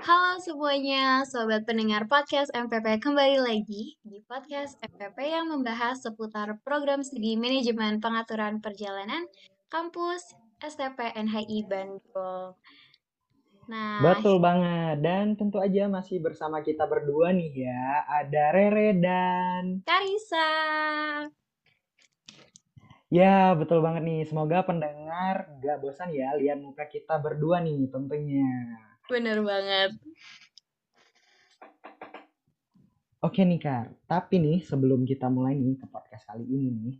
Halo semuanya, sobat pendengar podcast MPP kembali lagi di podcast MPP yang membahas seputar program studi manajemen pengaturan perjalanan kampus STP NHI Bandung. Nah, betul banget dan tentu aja masih bersama kita berdua nih ya, ada Rere dan Karisa. Ya, betul banget nih. Semoga pendengar gak bosan ya lihat muka kita berdua nih tentunya. Bener banget. Oke nih Kar, tapi nih sebelum kita mulai nih ke podcast kali ini nih,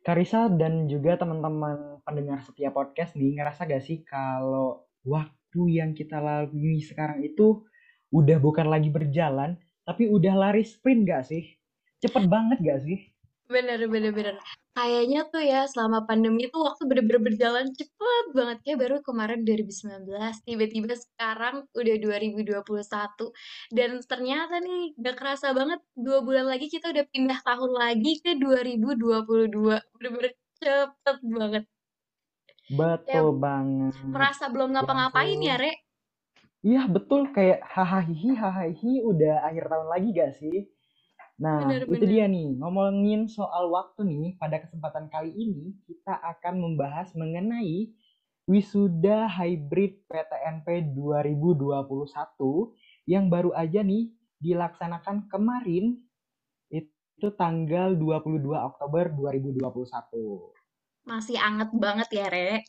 Karisa dan juga teman-teman pendengar setiap podcast nih ngerasa gak sih kalau waktu yang kita lalui sekarang itu udah bukan lagi berjalan, tapi udah lari sprint gak sih? Cepet banget gak sih? Bener, bener, bener. Kayaknya tuh ya selama pandemi itu waktu bener-bener berjalan cepet banget. Kayak baru kemarin 2019, tiba-tiba sekarang udah 2021. Dan ternyata nih gak kerasa banget dua bulan lagi kita udah pindah tahun lagi ke 2022. Bener-bener cepet banget. Betul ya, banget. Merasa belum ngapa-ngapain ya, Re? Iya, betul. Kayak hahaha hahaha udah akhir tahun lagi gak sih? Nah, bener, itu bener. dia nih. Ngomongin soal waktu nih, pada kesempatan kali ini kita akan membahas mengenai wisuda hybrid PTNP 2021 yang baru aja nih dilaksanakan kemarin itu tanggal 22 Oktober 2021. Masih anget banget ya, Re?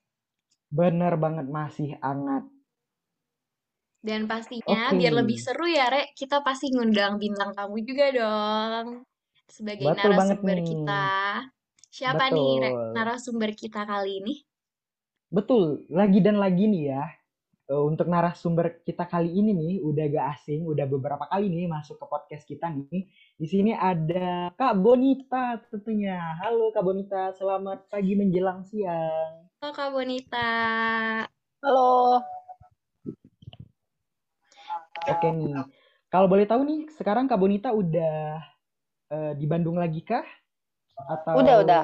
Bener banget, masih anget. Dan pastinya okay. biar lebih seru ya, Rek, kita pasti ngundang bintang tamu juga dong. Sebagai Betul narasumber kita. Siapa Betul. nih Rek, narasumber kita kali ini? Betul, lagi dan lagi nih ya. Eh, untuk narasumber kita kali ini nih udah gak asing, udah beberapa kali nih masuk ke podcast kita nih. Di sini ada Kak Bonita tentunya. Halo Kak Bonita, selamat pagi menjelang siang. Halo Kak Bonita. Halo. Oke nih. Kalau boleh tahu nih, sekarang Kak Bonita udah uh, di Bandung lagi kah? Atau Udah, udah.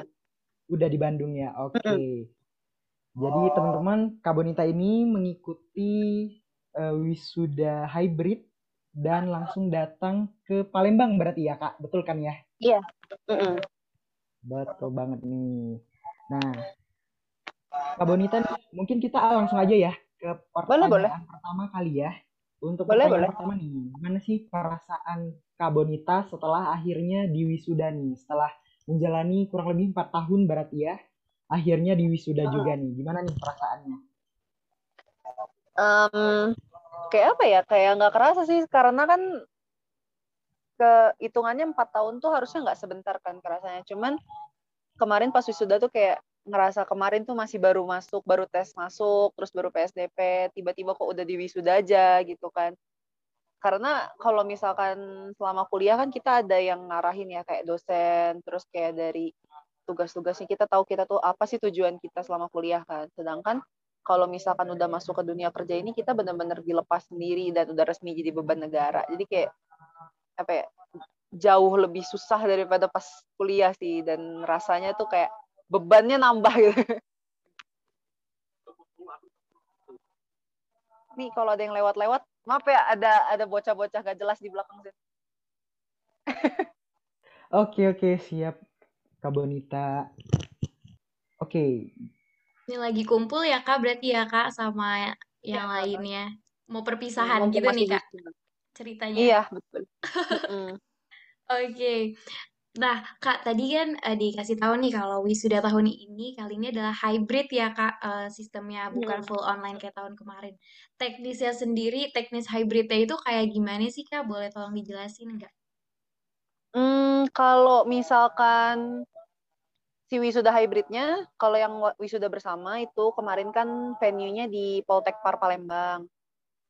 Udah di Bandung ya. Oke. Okay. Jadi teman-teman, Kak Bonita ini mengikuti uh, wisuda hybrid dan langsung datang ke Palembang berarti ya, Kak? Betul kan ya? Iya. Mm -mm. Betul banget nih. Nah, Kak Bonita, mungkin kita langsung aja ya ke pertanyaan boleh, boleh. pertama kali ya. Untuk boleh, boleh. pertama nih, gimana sih perasaan Kak Bonita setelah akhirnya di wisuda nih? Setelah menjalani kurang lebih empat tahun berarti ya, akhirnya di wisuda uh. juga nih. Gimana nih perasaannya? Um, kayak apa ya? Kayak nggak kerasa sih, karena kan ke hitungannya empat tahun tuh harusnya nggak sebentar kan kerasanya. Cuman kemarin pas wisuda tuh kayak ngerasa kemarin tuh masih baru masuk, baru tes masuk, terus baru PSDP, tiba-tiba kok udah di wisuda aja gitu kan. Karena kalau misalkan selama kuliah kan kita ada yang ngarahin ya kayak dosen, terus kayak dari tugas-tugasnya kita tahu kita tuh apa sih tujuan kita selama kuliah kan. Sedangkan kalau misalkan udah masuk ke dunia kerja ini kita benar-benar dilepas sendiri dan udah resmi jadi beban negara. Jadi kayak apa ya jauh lebih susah daripada pas kuliah sih dan rasanya tuh kayak bebannya nambah gitu. Nih kalau ada yang lewat-lewat, maaf ya ada ada bocah-bocah gak jelas di belakang sini. oke oke siap Kak Bonita. Oke. Ini lagi kumpul ya Kak berarti ya Kak sama yang ya, lainnya. Mau perpisahan gitu nih Kak ceritanya. Iya betul. Oke, okay. Nah, Kak, tadi kan uh, dikasih tahu nih kalau wisuda tahun ini kali ini adalah hybrid ya, Kak, uh, sistemnya bukan full online kayak tahun kemarin. Teknisnya sendiri, teknis hybridnya itu kayak gimana sih, Kak? Boleh tolong dijelasin nggak? Hmm, kalau misalkan si wisuda hybridnya, kalau yang wisuda bersama itu kemarin kan venue-nya di Poltek Par Palembang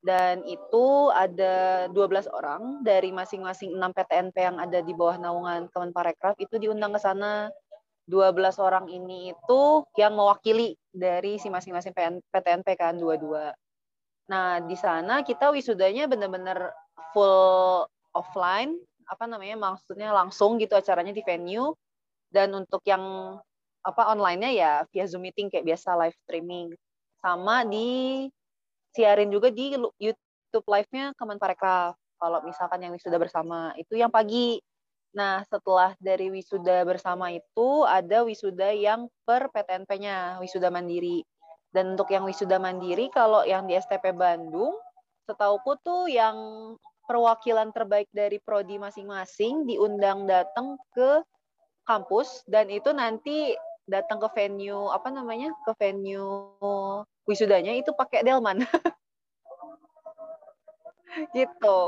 dan itu ada 12 orang dari masing-masing 6 PTNP yang ada di bawah naungan Kemenparekraf itu diundang ke sana 12 orang ini itu yang mewakili dari si masing-masing PTNP kan dua-dua. Nah, di sana kita wisudanya benar-benar full offline, apa namanya? maksudnya langsung gitu acaranya di venue dan untuk yang apa online-nya ya via Zoom meeting kayak biasa live streaming. Sama di siarin juga di YouTube live-nya Kemenparekraf. Kalau misalkan yang wisuda bersama itu yang pagi. Nah, setelah dari wisuda bersama itu ada wisuda yang per PTNP-nya, wisuda mandiri. Dan untuk yang wisuda mandiri, kalau yang di STP Bandung, setauku tuh yang perwakilan terbaik dari prodi masing-masing diundang datang ke kampus dan itu nanti datang ke venue apa namanya ke venue wisudanya itu pakai delman. Gitu.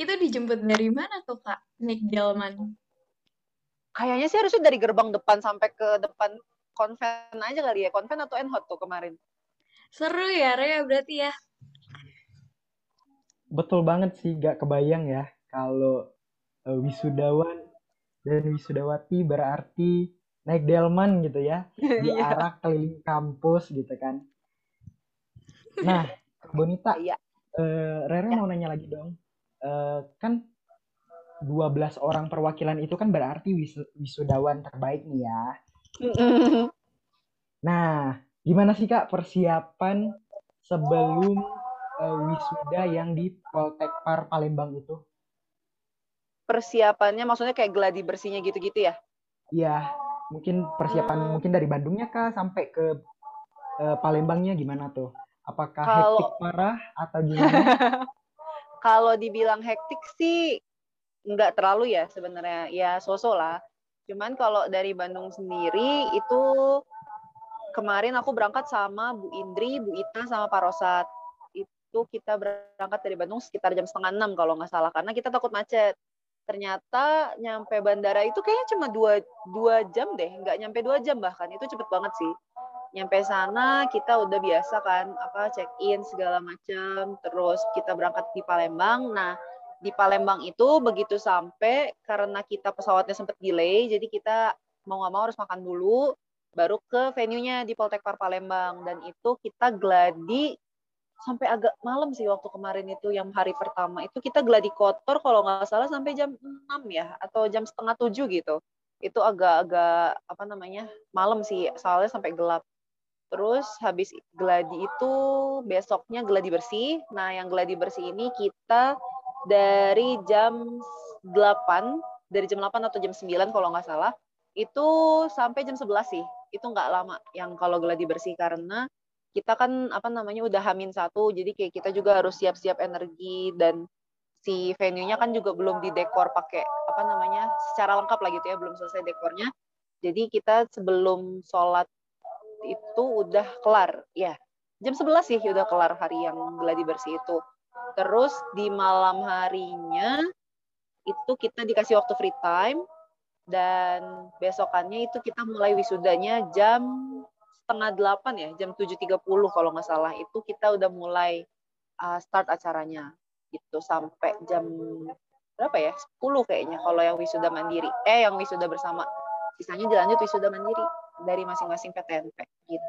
Itu dijemput dari mana tuh kak naik delman? Kayaknya sih harusnya dari gerbang depan sampai ke depan konven aja kali ya. Konven atau enhot tuh kemarin. Seru ya Rea berarti ya. Betul banget sih gak kebayang ya kalau uh, wisudawan dan wisudawati berarti naik delman gitu ya di iya. arah keliling kampus gitu kan nah Bonita iya. uh, Rere ya. mau nanya lagi dong uh, kan 12 orang perwakilan itu kan berarti wis wisudawan terbaik nih ya nah gimana sih kak persiapan sebelum uh, wisuda yang di Poltekpar Palembang itu persiapannya maksudnya kayak gladi bersihnya gitu-gitu ya? Iya, mungkin persiapan hmm. mungkin dari Bandungnya kah sampai ke uh, Palembangnya gimana tuh? Apakah Kalo... hektik parah atau gimana? Kalau dibilang hektik sih nggak terlalu ya sebenarnya, ya sosok lah. Cuman kalau dari Bandung sendiri itu kemarin aku berangkat sama Bu Indri, Bu Ita sama Pak Rosat. Itu kita berangkat dari Bandung sekitar jam setengah enam kalau nggak salah karena kita takut macet ternyata nyampe bandara itu kayaknya cuma dua, dua jam deh nggak nyampe dua jam bahkan itu cepet banget sih. Nyampe sana kita udah biasa kan apa check in segala macam terus kita berangkat di Palembang. Nah di Palembang itu begitu sampai karena kita pesawatnya sempat delay jadi kita mau nggak mau harus makan dulu baru ke venue-nya di Poltekpar Palembang. Dan itu kita gladi sampai agak malam sih waktu kemarin itu yang hari pertama. Itu kita gladi kotor kalau nggak salah sampai jam 6 ya atau jam setengah tujuh gitu. Itu agak-agak apa namanya malam sih soalnya sampai gelap. Terus habis gladi itu besoknya gladi bersih. Nah yang gladi bersih ini kita dari jam 8 dari jam 8 atau jam 9 kalau nggak salah itu sampai jam 11 sih. Itu nggak lama yang kalau gladi bersih karena kita kan apa namanya udah hamin satu jadi kayak kita juga harus siap-siap energi dan si venue-nya kan juga belum didekor pakai apa namanya secara lengkap lah gitu ya belum selesai dekornya. Jadi kita sebelum sholat itu udah kelar ya. Jam 11 sih udah kelar hari yang gladi bersih itu. Terus di malam harinya itu kita dikasih waktu free time dan besokannya itu kita mulai wisudanya jam setengah delapan ya, jam 7.30 kalau nggak salah, itu kita udah mulai uh, start acaranya. Gitu, sampai jam berapa ya? 10 kayaknya kalau yang wisuda mandiri. Eh, yang wisuda bersama. Sisanya dilanjut wisuda mandiri dari masing-masing PTNP. Gitu.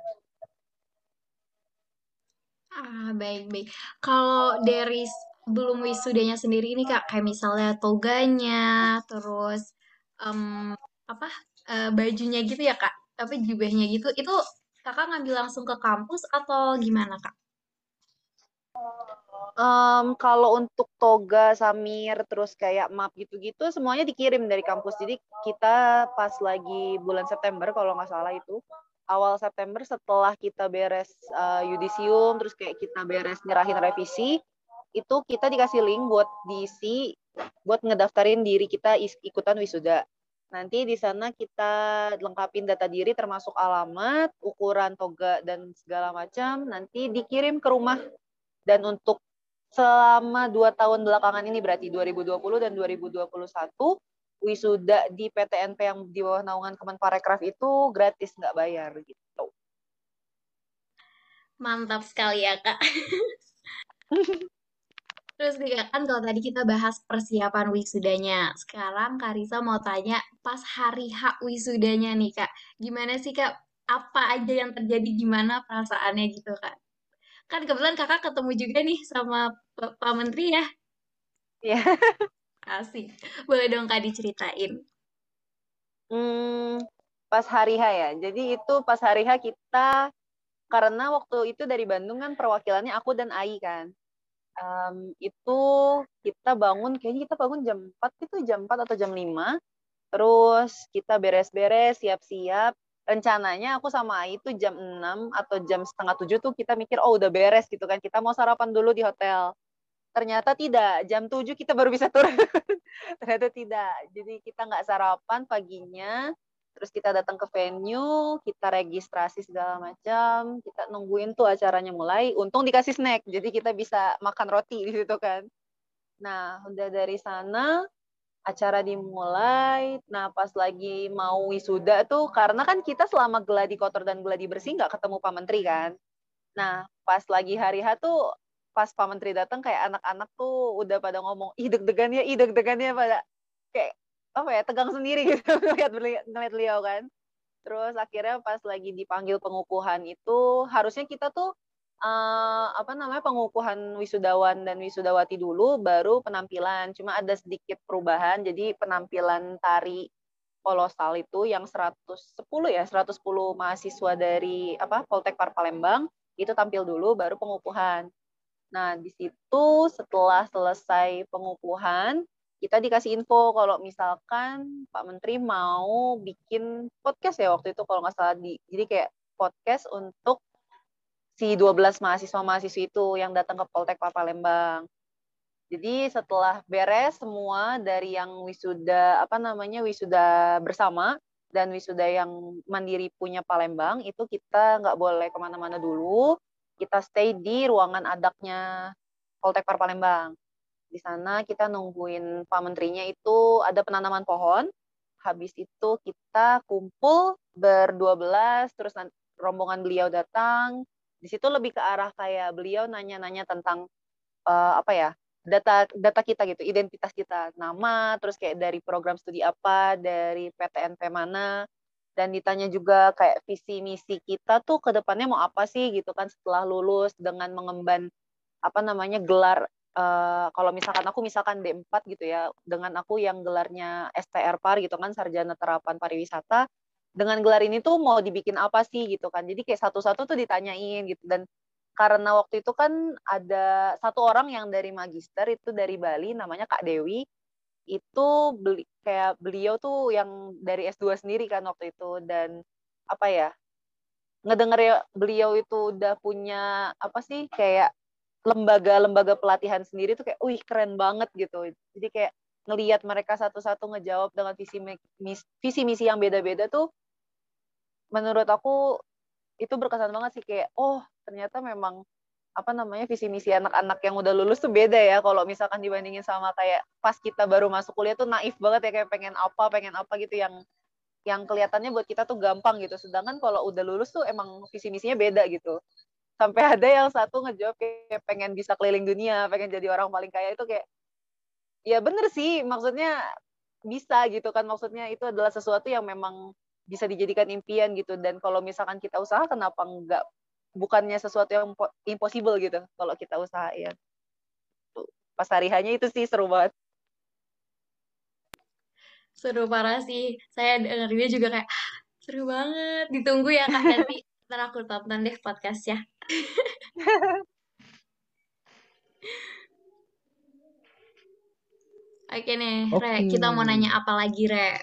Ah, baik-baik. Kalau dari belum wisudanya sendiri ini Kak, kayak misalnya toganya, terus um, apa uh, bajunya gitu ya Kak, tapi jubahnya gitu, itu kakak ngambil langsung ke kampus atau gimana kak? Um, kalau untuk toga, samir, terus kayak map gitu-gitu, semuanya dikirim dari kampus. Jadi kita pas lagi bulan September kalau nggak salah itu, awal September setelah kita beres uh, yudisium, terus kayak kita beres nyerahin revisi, itu kita dikasih link buat diisi, buat ngedaftarin diri kita ikutan wisuda. Nanti di sana kita lengkapin data diri termasuk alamat, ukuran toga dan segala macam. Nanti dikirim ke rumah. Dan untuk selama dua tahun belakangan ini berarti 2020 dan 2021 wisuda di PTNP yang di bawah naungan Kemenparekraf itu gratis nggak bayar gitu. Mantap sekali ya kak. Terus nih kan kalau tadi kita bahas persiapan wisudanya. Sekarang Karisa mau tanya pas hari H wisudanya nih Kak. Gimana sih Kak? Apa aja yang terjadi? Gimana perasaannya gitu Kak? Kan kebetulan Kakak ketemu juga nih sama Pak Menteri ya. Iya. Asik. Boleh dong Kak diceritain. Hmm, pas hari H ya. Jadi itu pas hari H kita karena waktu itu dari Bandung kan perwakilannya aku dan Ai kan um, itu kita bangun kayaknya kita bangun jam 4 itu jam 4 atau jam 5 terus kita beres-beres siap-siap. Rencananya aku sama Ai itu jam 6 atau jam setengah 7 tuh kita mikir oh udah beres gitu kan. Kita mau sarapan dulu di hotel. Ternyata tidak. Jam 7 kita baru bisa turun. Ternyata tidak. Jadi kita nggak sarapan paginya terus kita datang ke venue kita registrasi segala macam kita nungguin tuh acaranya mulai untung dikasih snack jadi kita bisa makan roti di situ kan. Nah udah dari sana acara dimulai. Nah pas lagi mau wisuda tuh karena kan kita selama geladi kotor dan geladi bersih nggak ketemu pak menteri kan. Nah pas lagi hari H tuh pas pak menteri datang kayak anak-anak tuh udah pada ngomong ih deg-degan ya ih deg-degan ya pada. Kayak apa ya tegang sendiri gitu ngeliat ngeliat beliau kan. Terus akhirnya pas lagi dipanggil pengukuhan itu harusnya kita tuh uh, apa namanya pengukuhan wisudawan dan wisudawati dulu baru penampilan. Cuma ada sedikit perubahan jadi penampilan tari kolosal itu yang 110 ya 110 mahasiswa dari apa Poltek Par Palembang itu tampil dulu baru pengukuhan. Nah di situ setelah selesai pengukuhan kita dikasih info kalau misalkan Pak Menteri mau bikin podcast ya waktu itu kalau nggak salah di jadi kayak podcast untuk si 12 mahasiswa-mahasiswa itu yang datang ke Poltek Palembang. Jadi setelah beres semua dari yang wisuda apa namanya wisuda bersama dan wisuda yang mandiri punya Palembang itu kita nggak boleh ke mana-mana dulu. Kita stay di ruangan adaknya Poltek Palembang. Di sana kita nungguin Pak Menterinya itu ada penanaman pohon. Habis itu kita kumpul berdua belas, terus rombongan beliau datang. Di situ lebih ke arah kayak beliau nanya-nanya tentang uh, apa ya data data kita gitu, identitas kita, nama, terus kayak dari program studi apa, dari PTNP mana, dan ditanya juga kayak visi misi kita tuh ke depannya mau apa sih gitu kan setelah lulus dengan mengemban apa namanya gelar uh, kalau misalkan aku misalkan D4 gitu ya, dengan aku yang gelarnya STR PAR gitu kan, Sarjana Terapan Pariwisata, dengan gelar ini tuh mau dibikin apa sih gitu kan. Jadi kayak satu-satu tuh ditanyain gitu. Dan karena waktu itu kan ada satu orang yang dari magister itu dari Bali namanya Kak Dewi itu beli kayak beliau tuh yang dari S2 sendiri kan waktu itu dan apa ya ngedenger ya beliau itu udah punya apa sih kayak lembaga-lembaga pelatihan sendiri tuh kayak, wih keren banget gitu. Jadi kayak ngelihat mereka satu-satu ngejawab dengan visi visi misi yang beda-beda tuh menurut aku itu berkesan banget sih. Kayak oh ternyata memang apa namanya visi misi anak-anak yang udah lulus tuh beda ya. Kalau misalkan dibandingin sama kayak pas kita baru masuk kuliah tuh naif banget ya kayak pengen apa pengen apa gitu yang yang kelihatannya buat kita tuh gampang gitu. Sedangkan kalau udah lulus tuh emang visi misinya beda gitu sampai ada yang satu ngejawab kayak pengen bisa keliling dunia pengen jadi orang paling kaya itu kayak ya bener sih maksudnya bisa gitu kan maksudnya itu adalah sesuatu yang memang bisa dijadikan impian gitu. Dan kalau misalkan kita usaha kenapa enggak bukannya sesuatu yang impossible gitu kalau kita usahain. Pas hari hanya itu sih seru banget. Seru parah sih. Saya dengarnya juga kayak seru banget ditunggu ya kak nanti ntar aku tonton deh podcastnya Oke nih, okay. Re, kita mau nanya apa lagi, Re?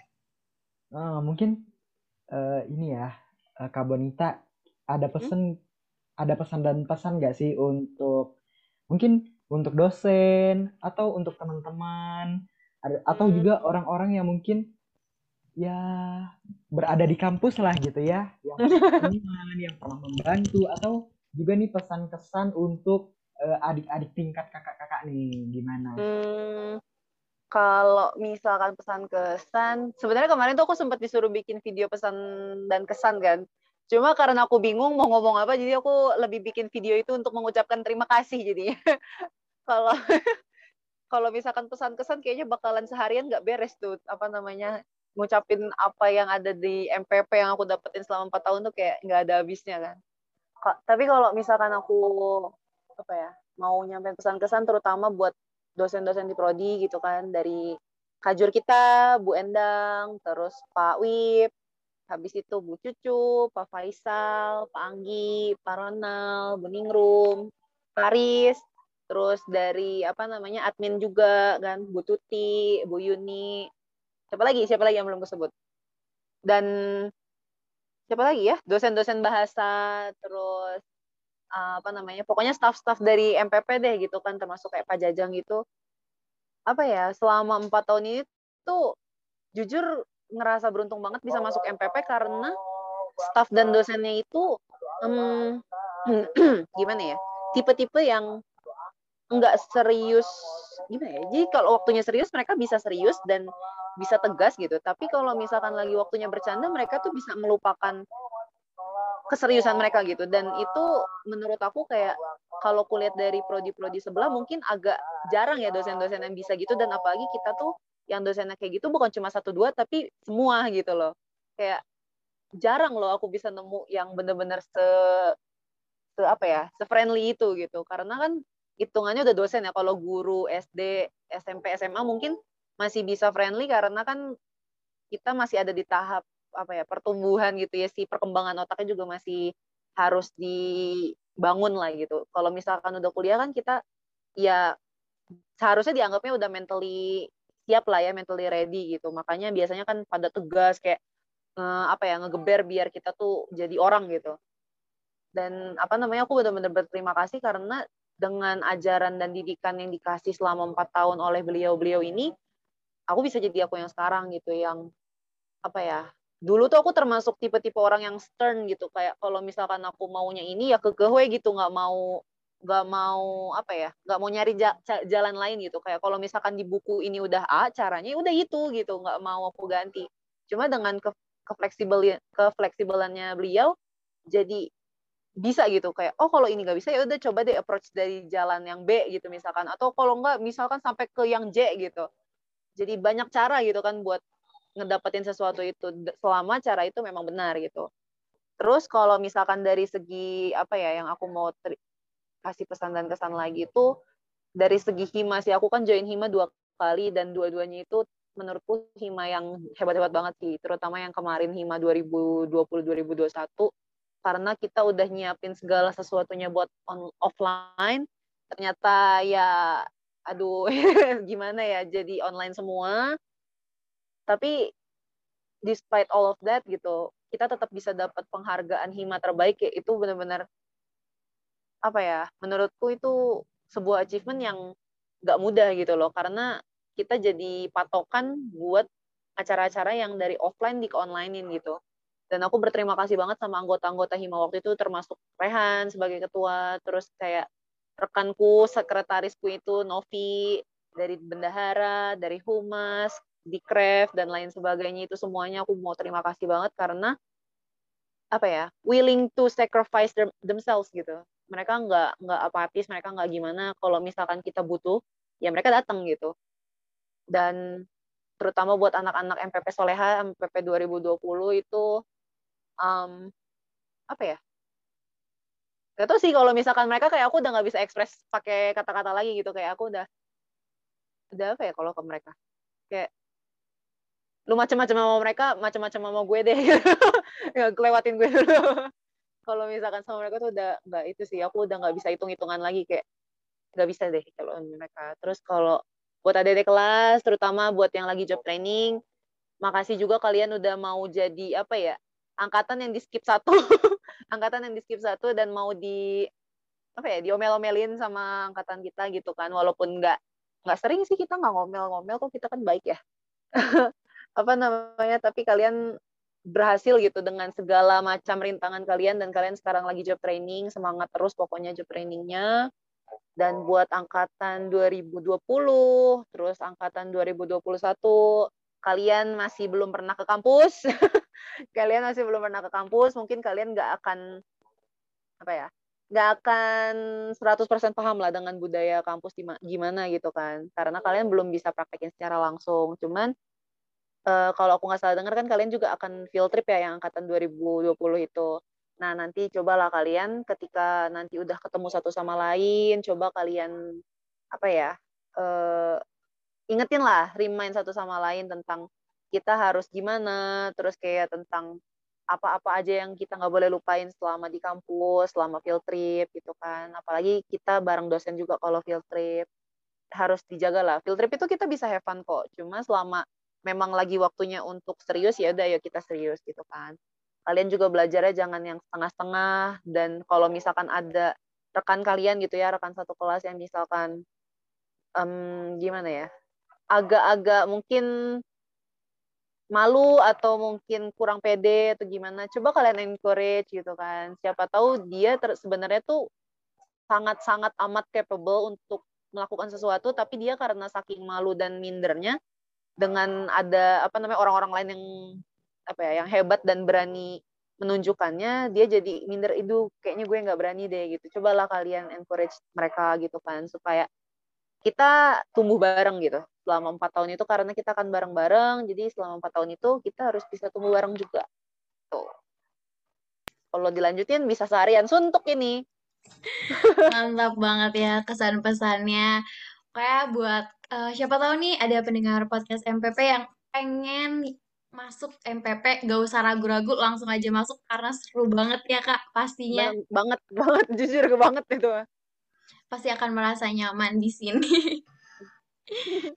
Uh, mungkin uh, ini ya, uh, Kak Bonita, ada hmm? pesan, hmm? ada pesan dan pesan nggak sih untuk mungkin untuk dosen atau untuk teman-teman, atau hmm. juga orang-orang yang mungkin ya berada di kampus lah gitu ya, yang teman, yang pernah membantu atau juga nih pesan kesan untuk uh, adik-adik tingkat kakak-kakak nih gimana? Hmm, kalau misalkan pesan kesan, sebenarnya kemarin tuh aku sempat disuruh bikin video pesan dan kesan kan. Cuma karena aku bingung mau ngomong apa, jadi aku lebih bikin video itu untuk mengucapkan terima kasih jadi. kalau kalau misalkan pesan kesan kayaknya bakalan seharian nggak beres tuh apa namanya ngucapin apa yang ada di MPP yang aku dapetin selama empat tahun tuh kayak nggak ada habisnya kan? Tapi kalau misalkan aku apa ya mau nyampein pesan-kesan terutama buat dosen-dosen di prodi gitu kan dari kajur kita Bu Endang terus Pak Wip habis itu Bu Cucu, Pak Faisal, Pak Anggi, Pak Ronald, Beningrum, Paris, terus dari apa namanya admin juga kan Bu Tuti, Bu Yuni, siapa lagi? Siapa lagi yang belum disebut dan siapa lagi ya? Dosen-dosen bahasa terus uh, apa namanya pokoknya staff-staff dari MPP deh gitu kan termasuk kayak Pak Jajang gitu. Apa ya selama empat tahun ini tuh jujur ngerasa beruntung banget bisa masuk MPP karena staff dan dosennya itu um, gimana ya tipe-tipe yang nggak serius gimana ya jadi kalau waktunya serius mereka bisa serius dan bisa tegas gitu. Tapi kalau misalkan lagi waktunya bercanda, mereka tuh bisa melupakan keseriusan mereka gitu. Dan itu menurut aku kayak kalau kulihat dari prodi-prodi sebelah mungkin agak jarang ya dosen-dosen yang bisa gitu. Dan apalagi kita tuh yang dosennya kayak gitu bukan cuma satu dua tapi semua gitu loh. Kayak jarang loh aku bisa nemu yang bener-bener se, se apa ya, se-friendly itu gitu. Karena kan hitungannya udah dosen ya. Kalau guru SD, SMP, SMA mungkin masih bisa friendly karena kan kita masih ada di tahap apa ya pertumbuhan gitu ya si perkembangan otaknya juga masih harus dibangun lah gitu. Kalau misalkan udah kuliah kan kita ya seharusnya dianggapnya udah mentally siap lah ya, mentally ready gitu. Makanya biasanya kan pada tegas kayak eh, apa ya ngegeber biar kita tuh jadi orang gitu. Dan apa namanya aku benar-benar berterima kasih karena dengan ajaran dan didikan yang dikasih selama empat tahun oleh beliau-beliau ini, aku bisa jadi aku yang sekarang gitu yang apa ya dulu tuh aku termasuk tipe-tipe orang yang stern gitu. Kayak kalau misalkan aku maunya ini ya kekeh gitu nggak mau nggak mau apa ya nggak mau nyari jalan lain gitu. Kayak kalau misalkan di buku ini udah A caranya udah itu gitu nggak mau aku ganti. Cuma dengan ke kefleksibel kefleksibelannya beliau jadi bisa gitu kayak oh kalau ini nggak bisa ya udah coba deh approach dari jalan yang B gitu misalkan. Atau kalau nggak misalkan sampai ke yang J gitu. Jadi banyak cara gitu kan buat ngedapetin sesuatu itu. Selama cara itu memang benar gitu. Terus kalau misalkan dari segi apa ya yang aku mau kasih pesan dan kesan lagi itu dari segi hima sih aku kan join hima dua kali dan dua-duanya itu menurutku hima yang hebat-hebat banget sih terutama yang kemarin hima 2020-2021 karena kita udah nyiapin segala sesuatunya buat on offline ternyata ya aduh gimana ya jadi online semua. Tapi despite all of that gitu kita tetap bisa dapat penghargaan hima terbaik ya itu benar-benar apa ya menurutku itu sebuah achievement yang nggak mudah gitu loh karena kita jadi patokan buat acara-acara yang dari offline di ke onlinein gitu dan aku berterima kasih banget sama anggota-anggota hima waktu itu termasuk Rehan sebagai ketua terus kayak rekanku, sekretarisku itu Novi dari bendahara, dari humas, di craft dan lain sebagainya itu semuanya aku mau terima kasih banget karena apa ya willing to sacrifice them, themselves gitu. Mereka nggak nggak apatis mereka nggak gimana kalau misalkan kita butuh ya mereka datang gitu. Dan terutama buat anak-anak MPP Soleha MPP 2020 itu um, apa ya? Gak tau sih kalau misalkan mereka kayak aku udah nggak bisa ekspres pakai kata-kata lagi gitu. Kayak aku udah udah apa ya kalau ke mereka? Kayak lu macam-macam sama mereka macam-macam sama gue deh. Nggak kelewatin gue dulu. Kalau misalkan sama mereka tuh udah nggak itu sih. Aku udah nggak bisa hitung-hitungan lagi kayak nggak bisa deh kalau mereka. Terus kalau buat adik kelas terutama buat yang lagi job training makasih juga kalian udah mau jadi apa ya angkatan yang di skip satu. Angkatan yang di skip satu dan mau di apa ya diomel-omelin sama angkatan kita gitu kan. Walaupun nggak nggak sering sih kita nggak ngomel-ngomel kok kita kan baik ya. Apa namanya tapi kalian berhasil gitu dengan segala macam rintangan kalian dan kalian sekarang lagi job training semangat terus pokoknya job trainingnya. Dan buat angkatan 2020 terus angkatan 2021 kalian masih belum pernah ke kampus, kalian masih belum pernah ke kampus, mungkin kalian nggak akan apa ya, nggak akan 100% paham lah dengan budaya kampus gimana gitu kan, karena kalian belum bisa praktekin secara langsung. Cuman uh, kalau aku nggak salah dengar kan kalian juga akan field trip ya yang angkatan 2020 itu. Nah, nanti cobalah kalian ketika nanti udah ketemu satu sama lain, coba kalian apa ya, uh, ingetin lah remind satu sama lain tentang kita harus gimana terus kayak tentang apa-apa aja yang kita nggak boleh lupain selama di kampus, selama field trip gitu kan. Apalagi kita bareng dosen juga kalau field trip harus dijaga lah. Field trip itu kita bisa have fun kok. Cuma selama memang lagi waktunya untuk serius ya udah ya kita serius gitu kan. Kalian juga belajarnya jangan yang setengah-setengah dan kalau misalkan ada rekan kalian gitu ya, rekan satu kelas yang misalkan um, gimana ya? agak-agak mungkin malu atau mungkin kurang pede atau gimana coba kalian encourage gitu kan. Siapa tahu dia sebenarnya tuh sangat-sangat amat capable untuk melakukan sesuatu tapi dia karena saking malu dan mindernya dengan ada apa namanya orang-orang lain yang apa ya yang hebat dan berani menunjukkannya dia jadi minder itu kayaknya gue nggak berani deh gitu. Cobalah kalian encourage mereka gitu kan supaya kita tumbuh bareng gitu. Selama empat tahun itu karena kita akan bareng-bareng jadi selama empat tahun itu kita harus bisa tumbuh bareng juga. Tuh. Kalau dilanjutin bisa seharian. Suntuk ini. Mantap banget ya kesan pesannya kayak buat uh, siapa tahu nih ada pendengar podcast MPP yang pengen masuk MPP gak usah ragu-ragu langsung aja masuk karena seru banget ya kak pastinya. Banget banget. Jujur banget itu pasti akan merasa nyaman di sini.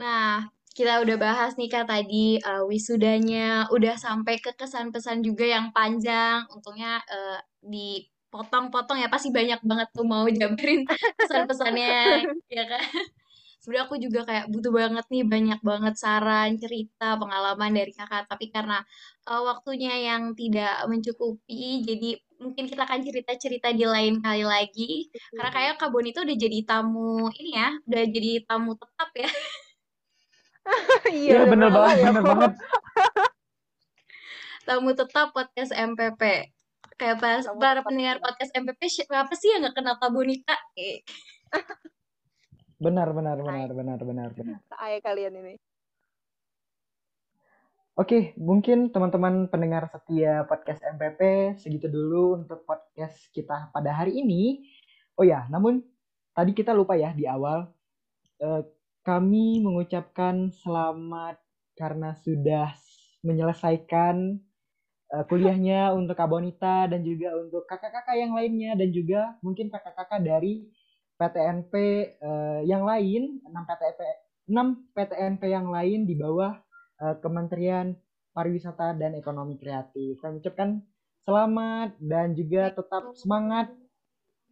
nah, kita udah bahas nih kak tadi uh, wisudanya, udah sampai ke kesan pesan juga yang panjang. Untungnya uh, dipotong-potong ya pasti banyak banget tuh mau jabarin pesan-pesannya ya kan sebenarnya aku juga kayak butuh banget nih banyak banget saran cerita pengalaman dari kakak tapi karena uh, waktunya yang tidak mencukupi jadi mungkin kita akan cerita-cerita di lain kali lagi karena kayak Kak Bon itu udah jadi tamu ini ya udah jadi tamu tetap ya iya ya, bener banget ya. bener banget tamu tetap podcast MPP kayak pas para pendengar podcast MPP siapa sih yang nggak kenal Kak Bonita eh. Benar, benar, benar, benar, benar, benar. Ayah kalian ini. Oke, mungkin teman-teman pendengar setia podcast MPP segitu dulu untuk podcast kita pada hari ini. Oh ya, namun tadi kita lupa ya di awal eh, kami mengucapkan selamat karena sudah menyelesaikan uh, kuliahnya untuk Kak Bonita dan juga untuk kakak-kakak yang lainnya dan juga mungkin kakak-kakak dari PTNP eh, yang lain, 6 PTNP 6 PTNP yang lain di bawah uh, Kementerian Pariwisata dan Ekonomi Kreatif. Kami ucapkan selamat dan juga tetap semangat.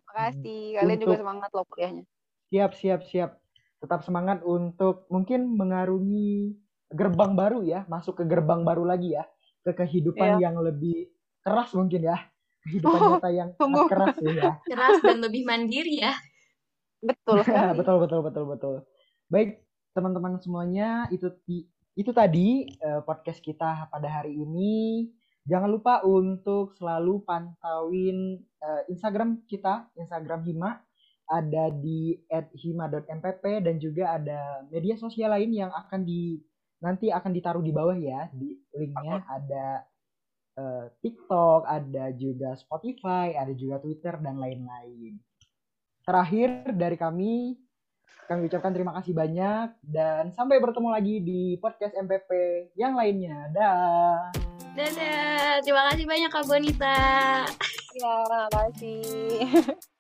Makasih, kalian juga semangat loh kuliahnya. Siap, siap, siap. Tetap semangat untuk mungkin mengarungi gerbang baru ya, masuk ke gerbang baru lagi ya, ke kehidupan iya. yang lebih keras mungkin ya. Kehidupan oh, nyata yang keras ya. Keras dan lebih mandiri ya. Betul betul betul betul betul. Baik teman-teman semuanya itu itu tadi uh, podcast kita pada hari ini. Jangan lupa untuk selalu pantauin uh, Instagram kita, Instagram Hima ada di @hima.mpp dan juga ada media sosial lain yang akan di nanti akan ditaruh di bawah ya di linknya ada uh, TikTok, ada juga Spotify, ada juga Twitter dan lain-lain. Terakhir dari kami, kami ucapkan terima kasih banyak dan sampai bertemu lagi di podcast MPP yang lainnya. Dah. Dadah. Terima kasih banyak Kak Bonita. Ya, terima kasih.